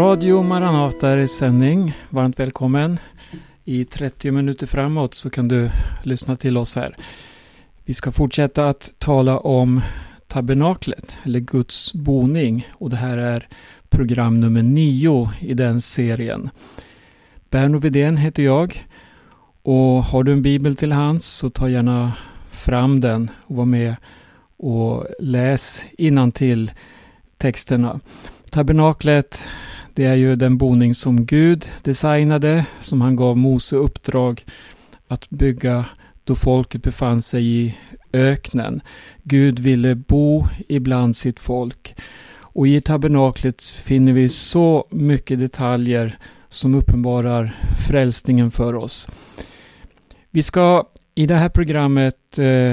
Radio Maranata är i sändning. Varmt välkommen. I 30 minuter framåt så kan du lyssna till oss här. Vi ska fortsätta att tala om tabernaklet, eller Guds boning. Och det här är program nummer 9 i den serien. Berno Widén heter jag. Och har du en bibel till hands så ta gärna fram den och var med och läs till texterna. Tabernaklet, det är ju den boning som Gud designade, som han gav Mose uppdrag att bygga då folket befann sig i öknen. Gud ville bo ibland sitt folk. Och i tabernaklet finner vi så mycket detaljer som uppenbarar frälsningen för oss. Vi ska i det här programmet eh,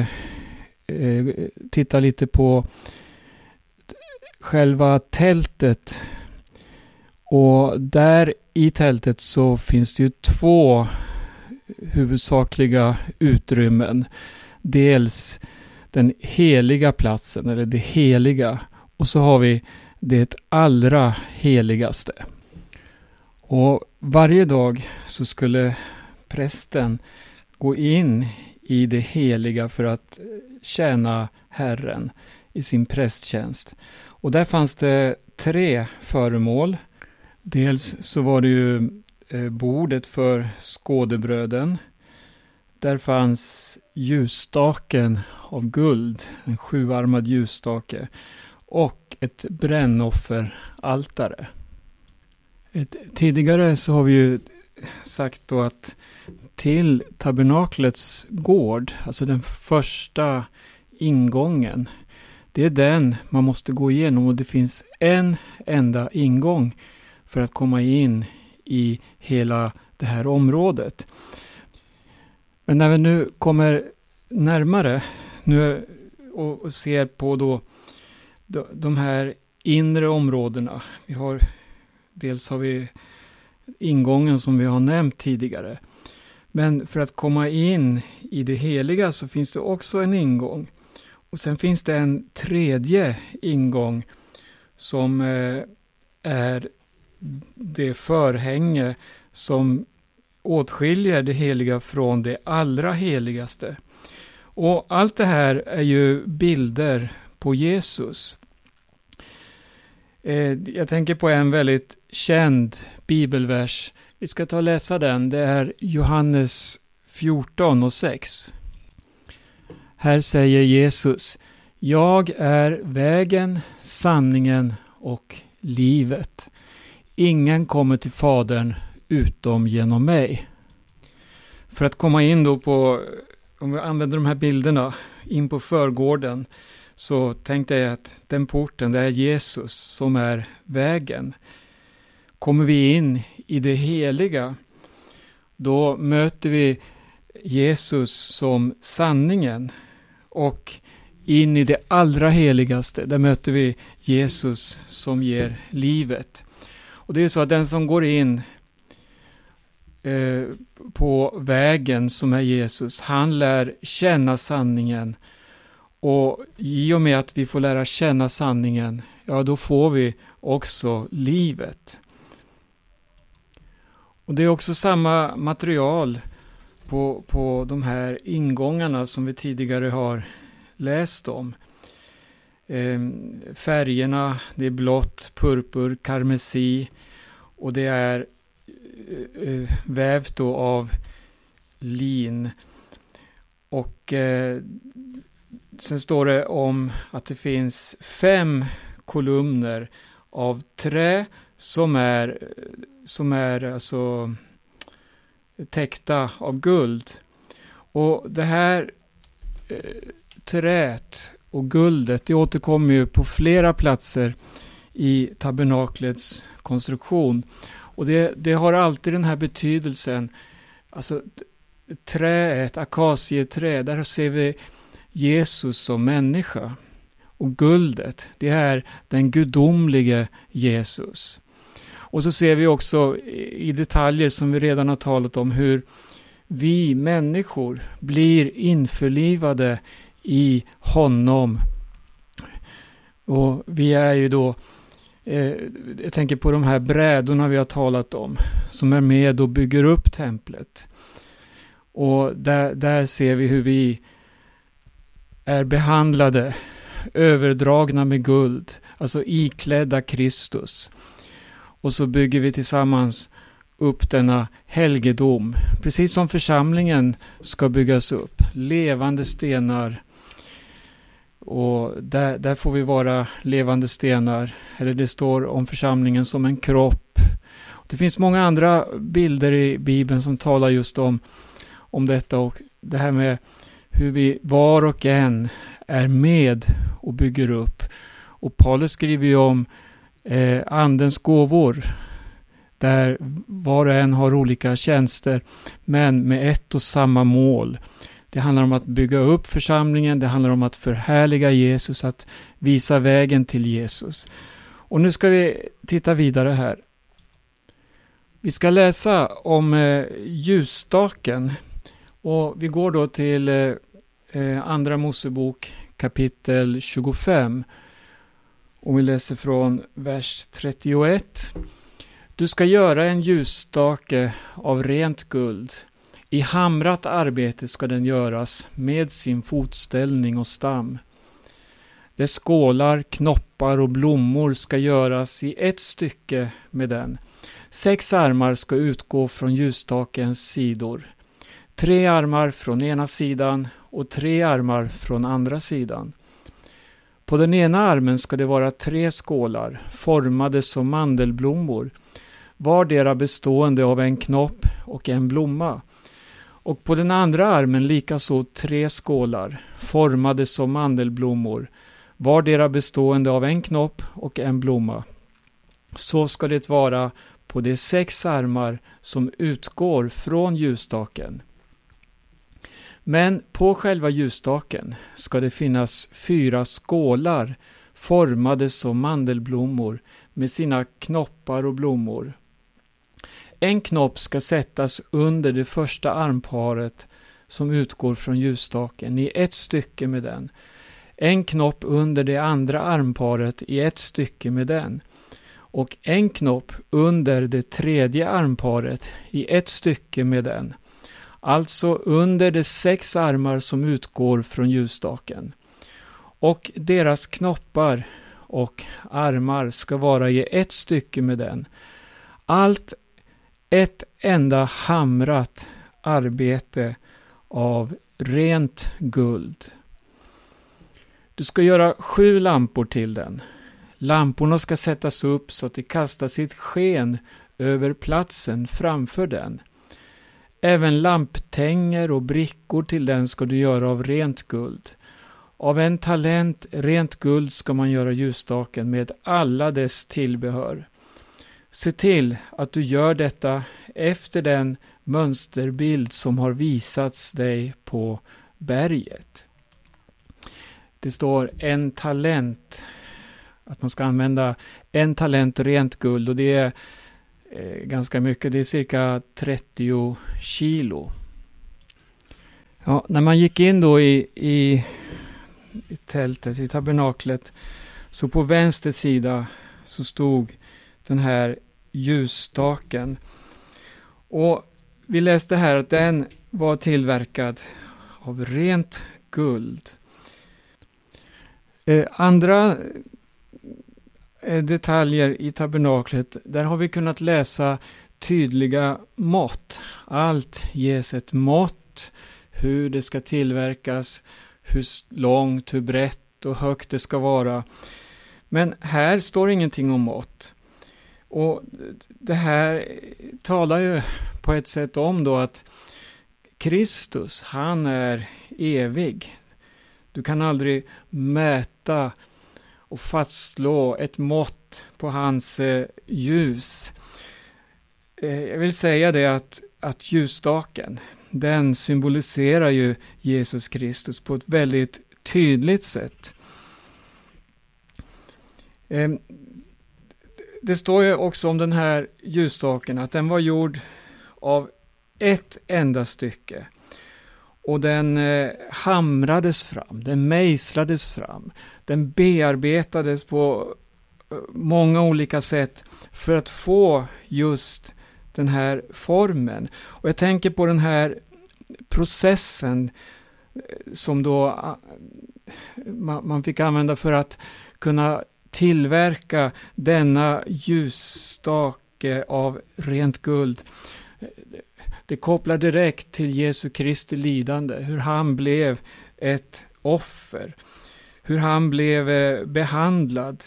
eh, titta lite på själva tältet. Och där i tältet så finns det ju två huvudsakliga utrymmen. Dels den heliga platsen, eller det heliga. Och så har vi det allra heligaste. Och varje dag så skulle prästen gå in i det heliga för att tjäna Herren i sin prästtjänst. Och där fanns det tre föremål. Dels så var det ju eh, bordet för skådebröden. Där fanns ljusstaken av guld, en sjuarmad ljusstake och ett brännofferaltare. Tidigare så har vi ju sagt då att till tabernaklets gård, alltså den första ingången, det är den man måste gå igenom och det finns en enda ingång för att komma in i hela det här området. Men när vi nu kommer närmare nu och ser på då de här inre områdena. Vi har, dels har vi ingången som vi har nämnt tidigare. Men för att komma in i det heliga så finns det också en ingång. Och sen finns det en tredje ingång som eh, är det förhänge som åtskiljer det heliga från det allra heligaste. Och allt det här är ju bilder på Jesus. Eh, jag tänker på en väldigt känd bibelvers. Vi ska ta och läsa den. Det är Johannes 14 och 6. Här säger Jesus, jag är vägen, sanningen och livet. Ingen kommer till Fadern utom genom mig. För att komma in då på, om vi använder de här bilderna, in på förgården, så tänkte jag att den porten, det är Jesus som är vägen. Kommer vi in i det heliga, då möter vi Jesus som sanningen. Och in i det allra heligaste, där möter vi Jesus som ger livet. Och det är så att den som går in eh, på vägen som är Jesus, han lär känna sanningen. Och i och med att vi får lära känna sanningen, ja då får vi också livet. Och det är också samma material på, på de här ingångarna som vi tidigare har läst om. Ehm, färgerna, det är blått, purpur, karmesi och det är eh, eh, vävt då av lin. Och eh, sen står det om att det finns fem kolumner av trä som är, som är alltså täckta av guld. Och det här eh, träet och guldet, det återkommer ju på flera platser i tabernaklets konstruktion. Och det, det har alltid den här betydelsen, alltså träet, akacieträ, där ser vi Jesus som människa. Och guldet, det är den gudomlige Jesus. Och så ser vi också i detaljer som vi redan har talat om hur vi människor blir införlivade i honom. Och vi är ju då Eh, jag tänker på de här brädorna vi har talat om, som är med och bygger upp templet. Och där, där ser vi hur vi är behandlade, överdragna med guld, alltså iklädda Kristus. Och så bygger vi tillsammans upp denna helgedom, precis som församlingen ska byggas upp. Levande stenar. Och där, där får vi vara levande stenar. Eller det står om församlingen som en kropp. Det finns många andra bilder i Bibeln som talar just om, om detta och det här med hur vi var och en är med och bygger upp. Och Paulus skriver ju om eh, andens gåvor där var och en har olika tjänster, men med ett och samma mål. Det handlar om att bygga upp församlingen, det handlar om att förhärliga Jesus, att visa vägen till Jesus. Och nu ska vi titta vidare här. Vi ska läsa om eh, ljusstaken och vi går då till eh, eh Andra Mosebok kapitel 25 och vi läser från vers 31. Du ska göra en ljusstake av rent guld. I hamrat arbete ska den göras med sin fotställning och stam. Dess skålar, knoppar och blommor ska göras i ett stycke med den. Sex armar ska utgå från ljusstakens sidor. Tre armar från ena sidan och tre armar från andra sidan. På den ena armen ska det vara tre skålar, formade som mandelblommor vardera bestående av en knopp och en blomma. Och på den andra armen likaså tre skålar, formade som mandelblommor, vardera bestående av en knopp och en blomma. Så ska det vara på de sex armar som utgår från ljusstaken. Men på själva ljusstaken ska det finnas fyra skålar formade som mandelblommor med sina knoppar och blommor. En knopp ska sättas under det första armparet som utgår från ljusstaken i ett stycke med den. En knopp under det andra armparet i ett stycke med den. Och en knopp under det tredje armparet i ett stycke med den. Alltså under de sex armar som utgår från ljusstaken. Och deras knoppar och armar ska vara i ett stycke med den. Allt ett enda hamrat arbete av rent guld. Du ska göra sju lampor till den. Lamporna ska sättas upp så att de kastar sitt sken över platsen framför den. Även lamptänger och brickor till den ska du göra av rent guld. Av en talent rent guld ska man göra ljusstaken med alla dess tillbehör. Se till att du gör detta efter den mönsterbild som har visats dig på berget. Det står en talent, att man ska använda en talent rent guld och det är eh, ganska mycket, det är cirka 30 kilo. Ja, när man gick in då i, i, i tältet, i tabernaklet, så på vänster sida så stod den här ljusstaken. Och vi läste här att den var tillverkad av rent guld. Eh, andra eh, detaljer i tabernaklet, där har vi kunnat läsa tydliga mått. Allt ges ett mått, hur det ska tillverkas, hur långt, hur brett och högt det ska vara. Men här står ingenting om mått. Och det här talar ju på ett sätt om då att Kristus, han är evig. Du kan aldrig mäta och fastslå ett mått på hans eh, ljus. Eh, jag vill säga det att, att ljusstaken, den symboliserar ju Jesus Kristus på ett väldigt tydligt sätt. Ehm, det står ju också om den här ljusstaken att den var gjord av ett enda stycke. Och den eh, hamrades fram, den mejslades fram, den bearbetades på eh, många olika sätt för att få just den här formen. Och jag tänker på den här processen eh, som då man fick använda för att kunna tillverka denna ljusstake av rent guld. Det kopplar direkt till Jesu Kristi lidande, hur han blev ett offer, hur han blev eh, behandlad.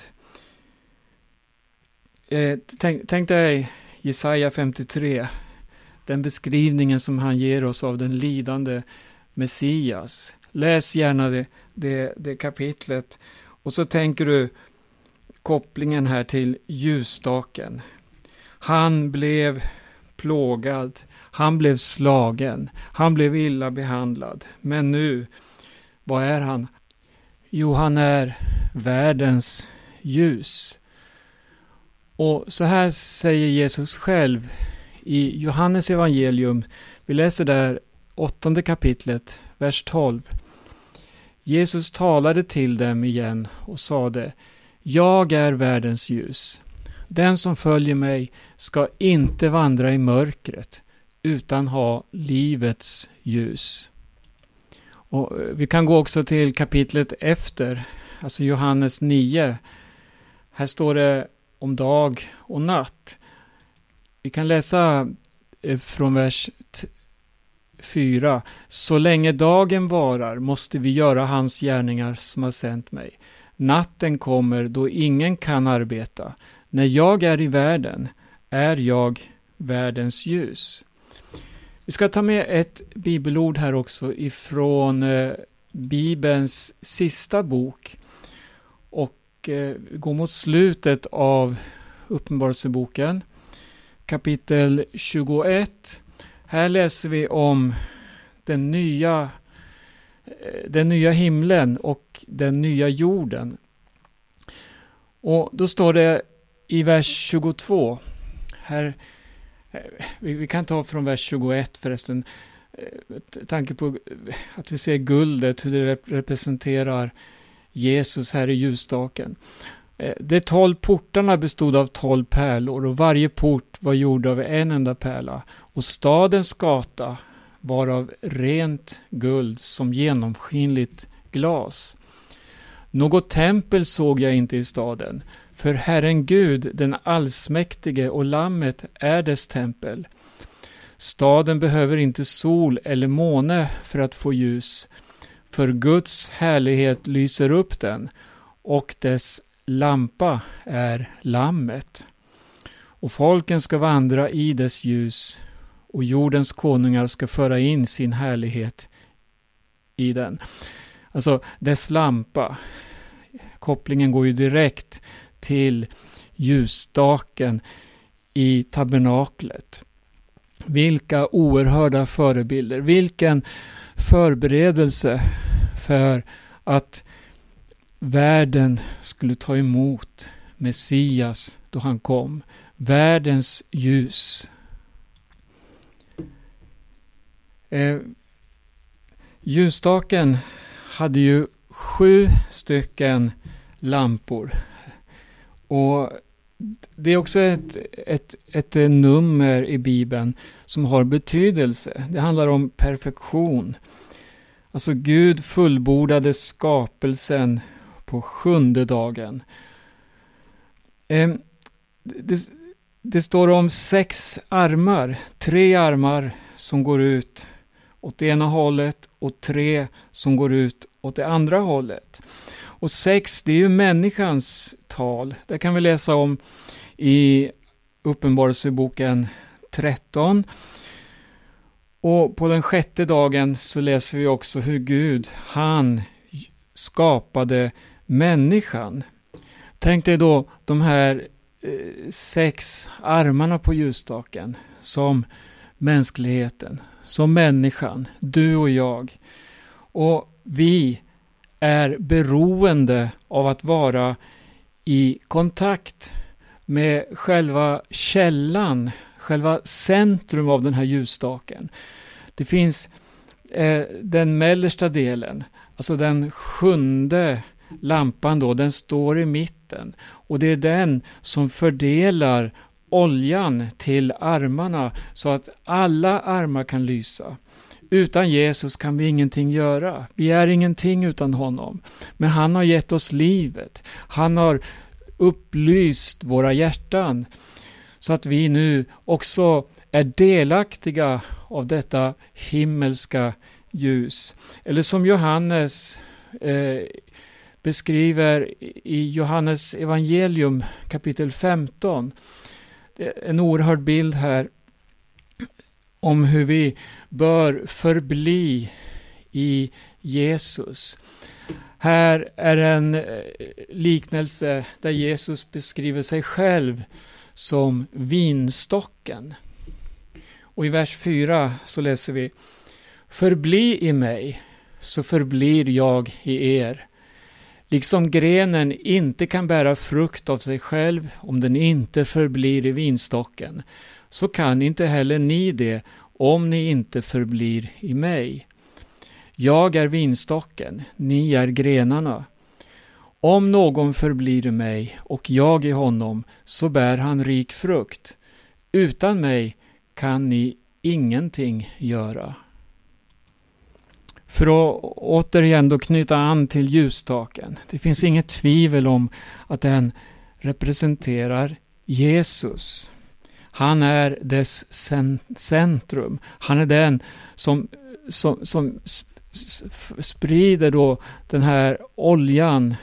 Eh, tänk, tänk dig Jesaja 53, den beskrivningen som han ger oss av den lidande Messias. Läs gärna det, det, det kapitlet. Och så tänker du kopplingen här till ljusstaken. Han blev plågad, han blev slagen, han blev illa behandlad. Men nu, vad är han? Jo, han är världens ljus. Och så här säger Jesus själv i Johannes evangelium. Vi läser där åttonde kapitlet, vers 12. Jesus talade till dem igen och sade jag är världens ljus. Den som följer mig ska inte vandra i mörkret utan ha livets ljus. Och eh, vi kan gå också till kapitlet efter, alltså Johannes 9. Här står det om dag och natt. Vi kan läsa eh, från vers 4. Så länge dagen varar måste vi göra hans gärningar som har sänt mig. Natten kommer då ingen kan arbeta. När jag är i världen är jag världens ljus. Vi ska ta med ett bibelord här också ifrån eh, Bibelns sista bok och eh, gå mot slutet av Uppenbarelseboken kapitel 21. Här läser vi om den nya, eh, den nya himlen och den nya jorden. Och då står det i vers 22. Här, eh, vi, kan ta från vers 21 förresten. Eh, tanke på att vi ser guldet, hur det representerar Jesus här i ljusstaken. Eh, de tolv portarna bestod av tolv pärlor och varje port var gjord av en enda pärla. Och stadens gata var av rent guld som genomskinligt glas. Något tempel såg jag inte i staden, för Herren Gud, den allsmäktige och Lammet är dess tempel. Staden behöver inte sol eller måne för att få ljus, för Guds härlighet lyser upp den och dess lampa är Lammet. Och folken ska vandra i dess ljus och jordens konungar ska föra in sin härlighet i den. Alltså, dess lampa. Kopplingen går ju direkt till ljusstaken i tabernaklet. Vilka oerhörda förebilder, vilken förberedelse för att världen skulle ta emot Messias då han kom. Världens ljus. Eh, ljusstaken hade ju sju stycken lampor. Och det är också ett, ett, ett nummer i Bibeln som har betydelse. Det handlar om perfektion. Alltså Gud fullbordade skapelsen på sjunde dagen. Ehm, det, det står om sex armar, tre armar som går ut åt ena hållet och tre som går ut åt det andra hållet. Och sex, det är ju människans tal. Det kan vi läsa om i Uppenbarelseboken 13. Och på den sjätte dagen så läser vi också hur Gud, han skapade människan. Tänk dig då de här eh, sex armarna på ljusstaken som mänskligheten, som människan, du och jag. Och vi är beroende av att vara i kontakt med själva källan, själva centrum av den här ljusstaken. Det finns eh, den mellersta delen, alltså den sjunde lampan då, den står i mitten. Och det är den som fördelar oljan till armarna så att alla armar kan lysa. Utan Jesus kan vi ingenting göra. Vi är ingenting utan honom. Men han har gett oss livet. Han har upplyst våra hjärtan så att vi nu också är delaktiga av detta himmelska ljus. Eller som Johannes eh, beskriver i Johannes evangelium kapitel 15. Det är en oerhörd bild här om hur vi bör förbli i Jesus. Här är en eh, liknelse där Jesus beskriver sig själv som vinstocken. Och i vers 4 så läser vi Förbli i mig, så förblir jag i er. Liksom grenen inte kan bära frukt av sig själv om den inte förblir i vinstocken, så kan inte heller ni det om ni inte förblir i mig. Jag är vinstocken, ni är grenarna. Om någon förblir i mig och jag i honom, så bär han rik frukt. Utan mig kan ni ingenting göra. För att återigen då knyta an till ljusstaken. Det finns inget tvivel om att den representerar Jesus. Han är dess centrum. Han är den som, som, som sprider då den här oljan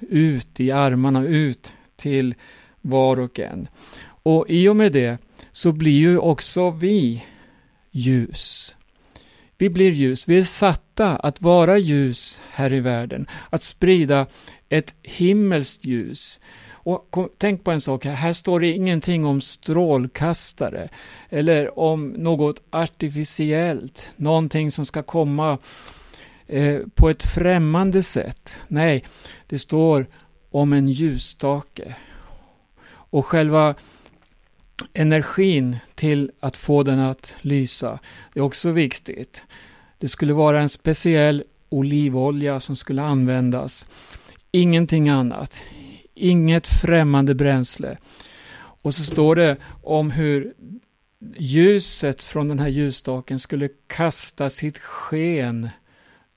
ut i armarna, ut till var och en. Och i och med det så blir ju också vi ljus. Vi blir ljus. Vi är satta att vara ljus här i världen. Att sprida ett himmelskt ljus. Och kom, tänk på en sak, här, här står det ingenting om strålkastare eller om något artificiellt, någonting som ska komma eh, på ett främmande sätt. Nej, det står om en ljusstake. Och själva energin till att få den att lysa. Det är också viktigt. Det skulle vara en speciell olivolja som skulle användas. Ingenting annat. Inget främmande bränsle. Och så står det om hur ljuset från den här ljusstaken skulle kasta sitt sken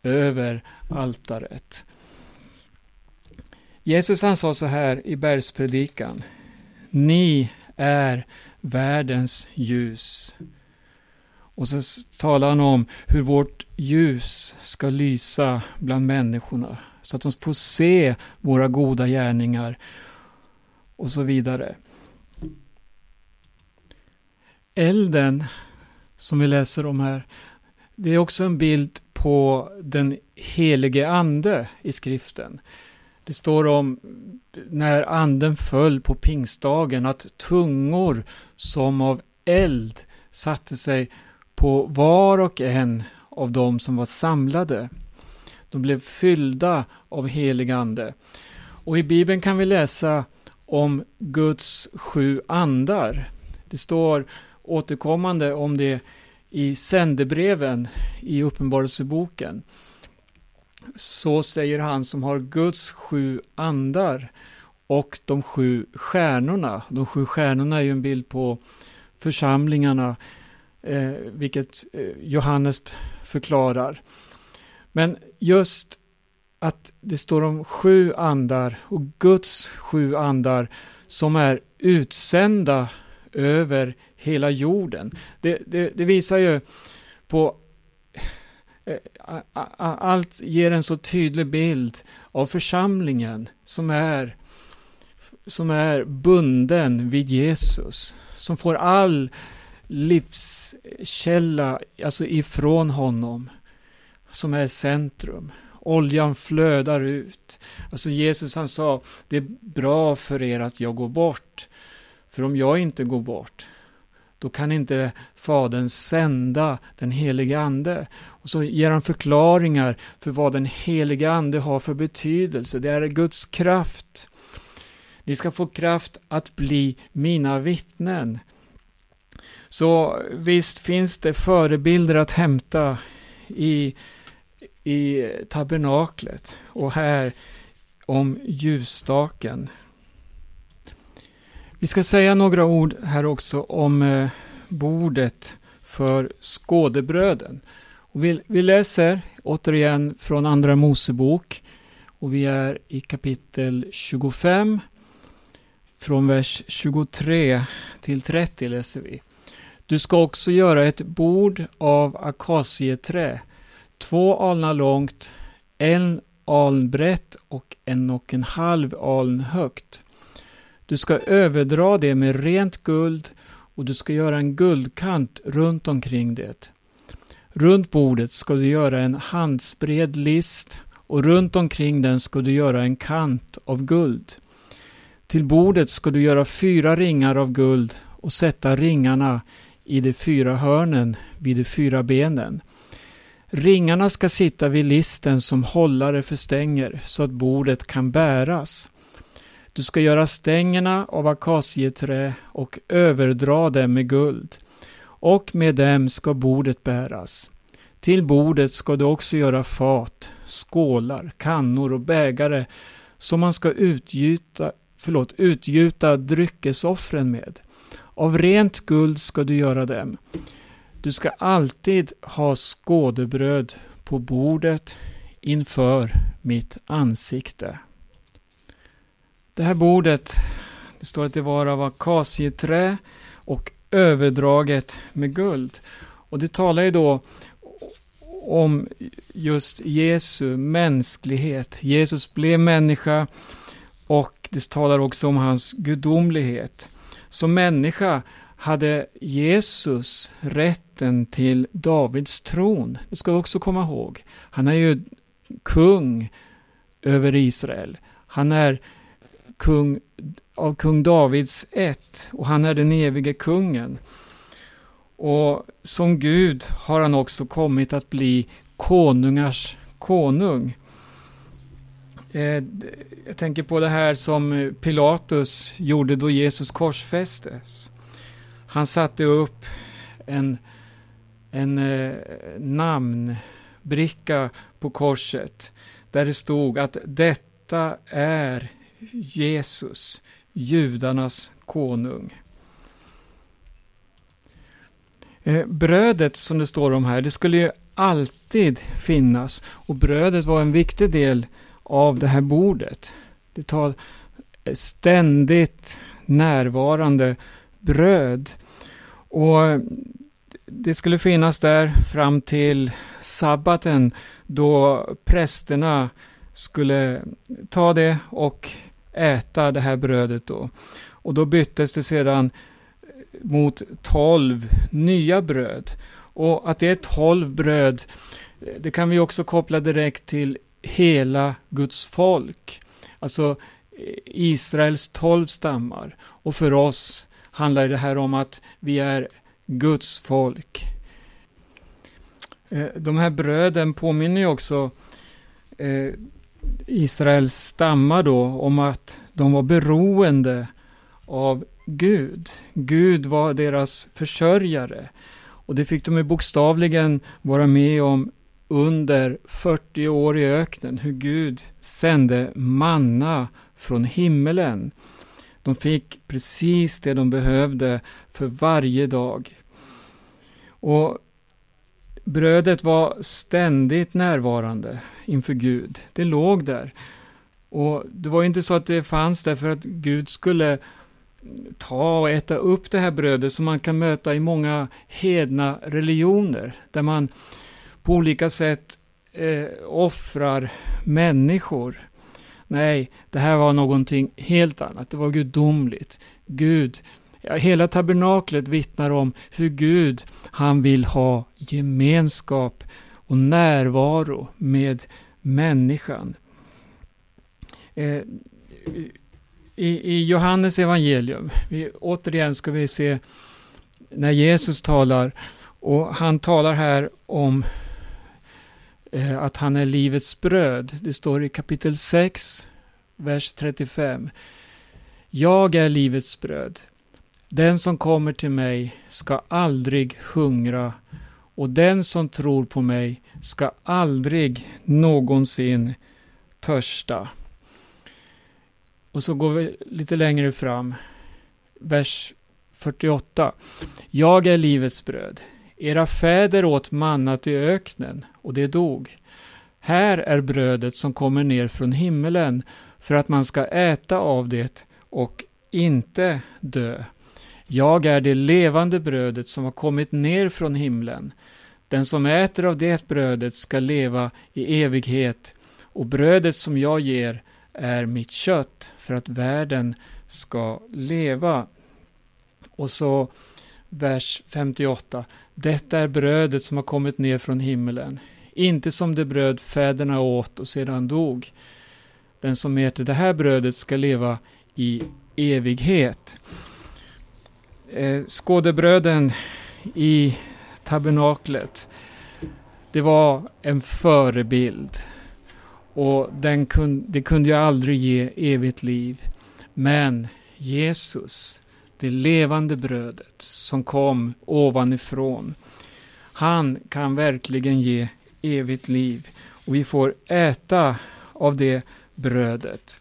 över altaret. Jesus han sa så här i bergspredikan. Ni är världens ljus. Och så talar han om hur vårt ljus ska lysa bland människorna. Så att de får se våra goda gärningar. Och så vidare. Elden som vi läser om här. Det är också en bild på den helige ande i skriften. Det står om när anden föll på pingstdagen att tungor som av eld satte sig på var och en av dem som var samlade. De blev fyllda av helig ande. Och i Bibeln kan vi läsa om Guds sju andar. Det står återkommande om det i sändebreven i Uppenbarelseboken så säger han som har Guds sju andar och de sju stjärnorna. De sju stjärnorna är ju en bild på församlingarna, eh, vilket eh, Johannes förklarar. Men just att det står om sju andar och Guds sju andar som är utsända över hela jorden. Det, det, det visar ju på Eh, allt ger en så tydlig bild av församlingen som är, som är bunden vid Jesus, som får all livskälla alltså ifrån honom, som är centrum. Oljan flödar ut. Alltså Jesus han sa, det är bra för er att jag går bort. För om jag inte går bort, då kan inte Fadern sända den helige Ande. Och så ger han förklaringar för vad den helige Ande har för betydelse. Det är Guds kraft. Ni ska få kraft att bli mina vittnen. Så visst finns det förebilder att hämta i, i tabernaklet och här om ljusstaken. Vi ska säga några ord här också om eh, bordet för skådebröden. Vi, vi läser återigen från Andra Mosebok och vi är i kapitel 25 från vers 23 till 30 läser vi. Du ska också göra ett bord av akacieträ, två alnar långt, en aln brett och en och en halv aln högt. Du ska överdra det med rent guld och du ska göra en guldkant runt omkring det. Runt bordet ska du göra en handspred list och runt omkring den ska du göra en kant av guld. Till bordet ska du göra fyra ringar av guld och sätta ringarna i de fyra hörnen vid de fyra benen. Ringarna ska sitta vid listen som hållare för stänger så att bordet kan bäras. Du ska göra stängerna av akacieträ och överdra dem med guld. Och med dem ska bordet bäras. Till bordet ska du också göra fat, skålar, kannor och bägare som man ska utgjuta, förlåt, utgjuta dryckesoffren med. Av rent guld ska du göra dem. Du ska alltid ha skådebröd på bordet inför mitt ansikte. Det här bordet, det står att det var av akacieträ och överdraget med guld. Och det talar ju då om just Jesu mänsklighet. Jesus blev människa och det talar också om hans gudomlighet. Som människa hade Jesus rätten till Davids tron. Det ska vi också komma ihåg. Han är ju kung över Israel. Han är kung av kung Davids ett och han är den evige kungen. Och som Gud har han också kommit att bli konungars konung. Eh, jag tänker på det här som Pilatus gjorde då Jesus korsfästes. Han satte upp en, en eh, namnbricka på korset där det stod att detta är Jesus, judarnas konung. Eh, brödet som det står om här, det skulle ju alltid finnas och brödet var en viktig del av det här bordet. Det tar ständigt närvarande bröd. Och det skulle finnas där fram till sabbaten då prästerna skulle ta det och äta det här brödet då. Och då byttes det sedan mot tolv nya bröd. Och att det är tolv bröd, det kan vi också koppla direkt till hela Guds folk. Alltså Israels tolv stammar. Och för oss handlar det här om att vi är Guds folk. Eh, de här bröden påminner ju också eh, Israels stammar då om att de var beroende av Gud. Gud var deras försörjare. Och det fick de ju bokstavligen vara med om under 40 år i öknen, hur Gud sände manna från himmelen. De fick precis det de behövde för varje dag. Och brödet var ständigt närvarande inför Gud. Det låg där. Och det var inte så att det fanns där för att Gud skulle ta och äta upp det här brödet som man kan möta i många hedna religioner, där man på olika sätt eh, offrar människor. Nej, det här var någonting helt annat. Det var gudomligt. Gud, ja, hela tabernaklet vittnar om hur Gud, han vill ha gemenskap och närvaro med människan. Eh, i, i Johannes evangelium, vi, återigen ska vi se när Jesus talar och han talar här om eh, att han är livets bröd. Det står i kapitel 6, vers 35. Jag är livets bröd. Den som kommer till mig ska aldrig hungra och den som tror på mig ska aldrig någonsin törsta. Och så går vi lite längre fram. Vers 48. Jag är livets bröd. Era fäder åt mannat i öknen och det dog. Här är brödet som kommer ner från himmelen för att man ska äta av det och inte dö. Jag är det levande brödet som har kommit ner från himlen. Den som äter av det brödet ska leva i evighet och brödet som jag ger är mitt kött för att världen ska leva. Och så vers 58. Detta är brödet som har kommit ner från himlen, inte som det bröd fäderna åt och sedan dog. Den som äter det här brödet ska leva i evighet. Eh, skådebröden i tabernaklet, det var en förebild. Och den kun, det kunde ju aldrig ge evigt liv. Men Jesus, det levande brödet som kom ovanifrån, han kan verkligen ge evigt liv. Och vi får äta av det brödet.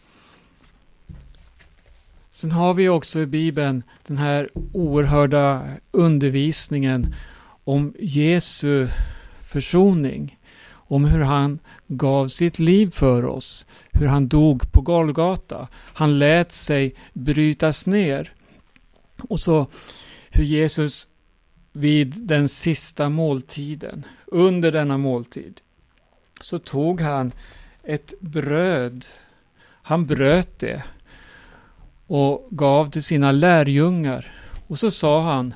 Sen har vi också i Bibeln den här oerhörda undervisningen om Jesu försoning. Om hur han gav sitt liv för oss. Hur han dog på Golgata. Han lät sig brytas ner. Och så hur Jesus vid den sista måltiden, under denna måltid, så tog han ett bröd. Han bröt det och gav till sina lärjungar. Och så sa han,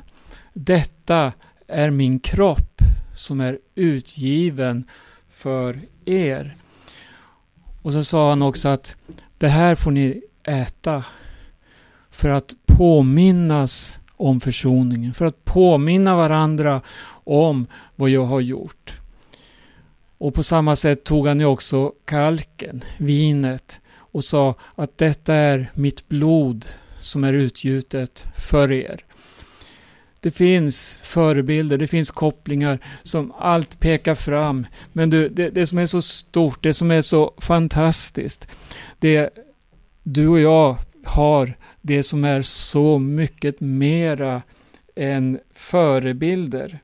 detta är min kropp som är utgiven för er. Och så sa han också att det här får ni äta för att påminnas om försoningen, för att påminna varandra om vad jag har gjort. Och på samma sätt tog han ju också kalken, vinet, och sa att detta är mitt blod som är utgjutet för er. Det finns förebilder, det finns kopplingar som allt pekar fram. Men du, det, det som är så stort, det som är så fantastiskt, det du och jag har, det som är så mycket mera än förebilder.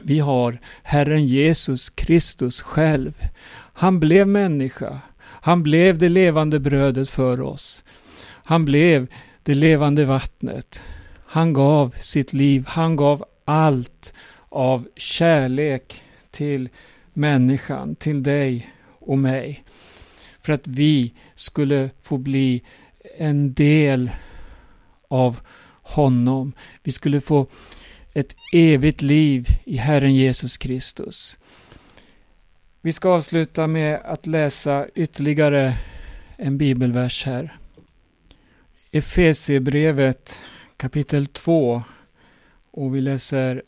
Vi har Herren Jesus Kristus själv. Han blev människa. Han blev det levande brödet för oss. Han blev det levande vattnet. Han gav sitt liv, han gav allt av kärlek till människan, till dig och mig. För att vi skulle få bli en del av honom. Vi skulle få ett evigt liv i Herren Jesus Kristus. Vi ska avsluta med att läsa ytterligare en bibelvers här. Efesierbrevet kapitel 2 och vi läser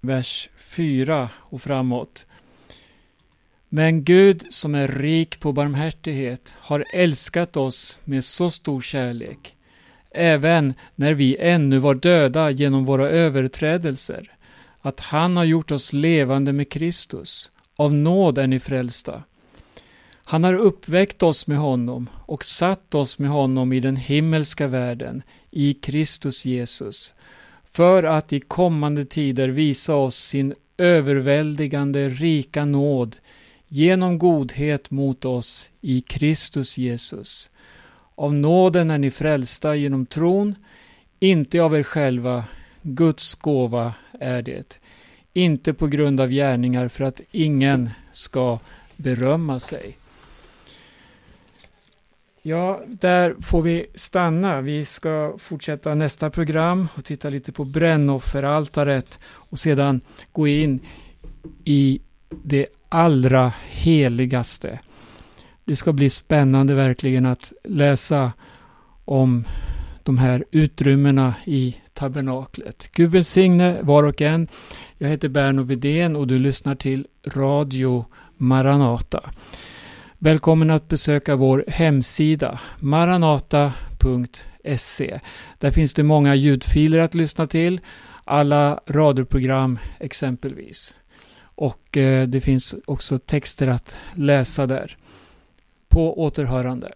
vers 4 och framåt. Men Gud som är rik på barmhärtighet har älskat oss med så stor kärlek, även när vi ännu var döda genom våra överträdelser, att han har gjort oss levande med Kristus. Av nåd är ni frälsta. Han har uppväckt oss med honom och satt oss med honom i den himmelska världen, i Kristus Jesus, för att i kommande tider visa oss sin överväldigande rika nåd genom godhet mot oss i Kristus Jesus. Av nåden är ni frälsta genom tron, inte av er själva, Guds gåva är det, inte på grund av gärningar för att ingen ska berömma sig. Ja, där får vi stanna. Vi ska fortsätta nästa program och titta lite på brännofferaltaret och sedan gå in i det allra heligaste. Det ska bli spännande verkligen att läsa om de här utrymmena i tabernaklet. Gud välsigne var och en. Jag heter Berno Vidén och du lyssnar till Radio Maranata. Välkommen att besöka vår hemsida maranata.se. Där finns det många ljudfiler att lyssna till, alla radioprogram exempelvis. Och eh, det finns också texter att läsa där. På återhörande.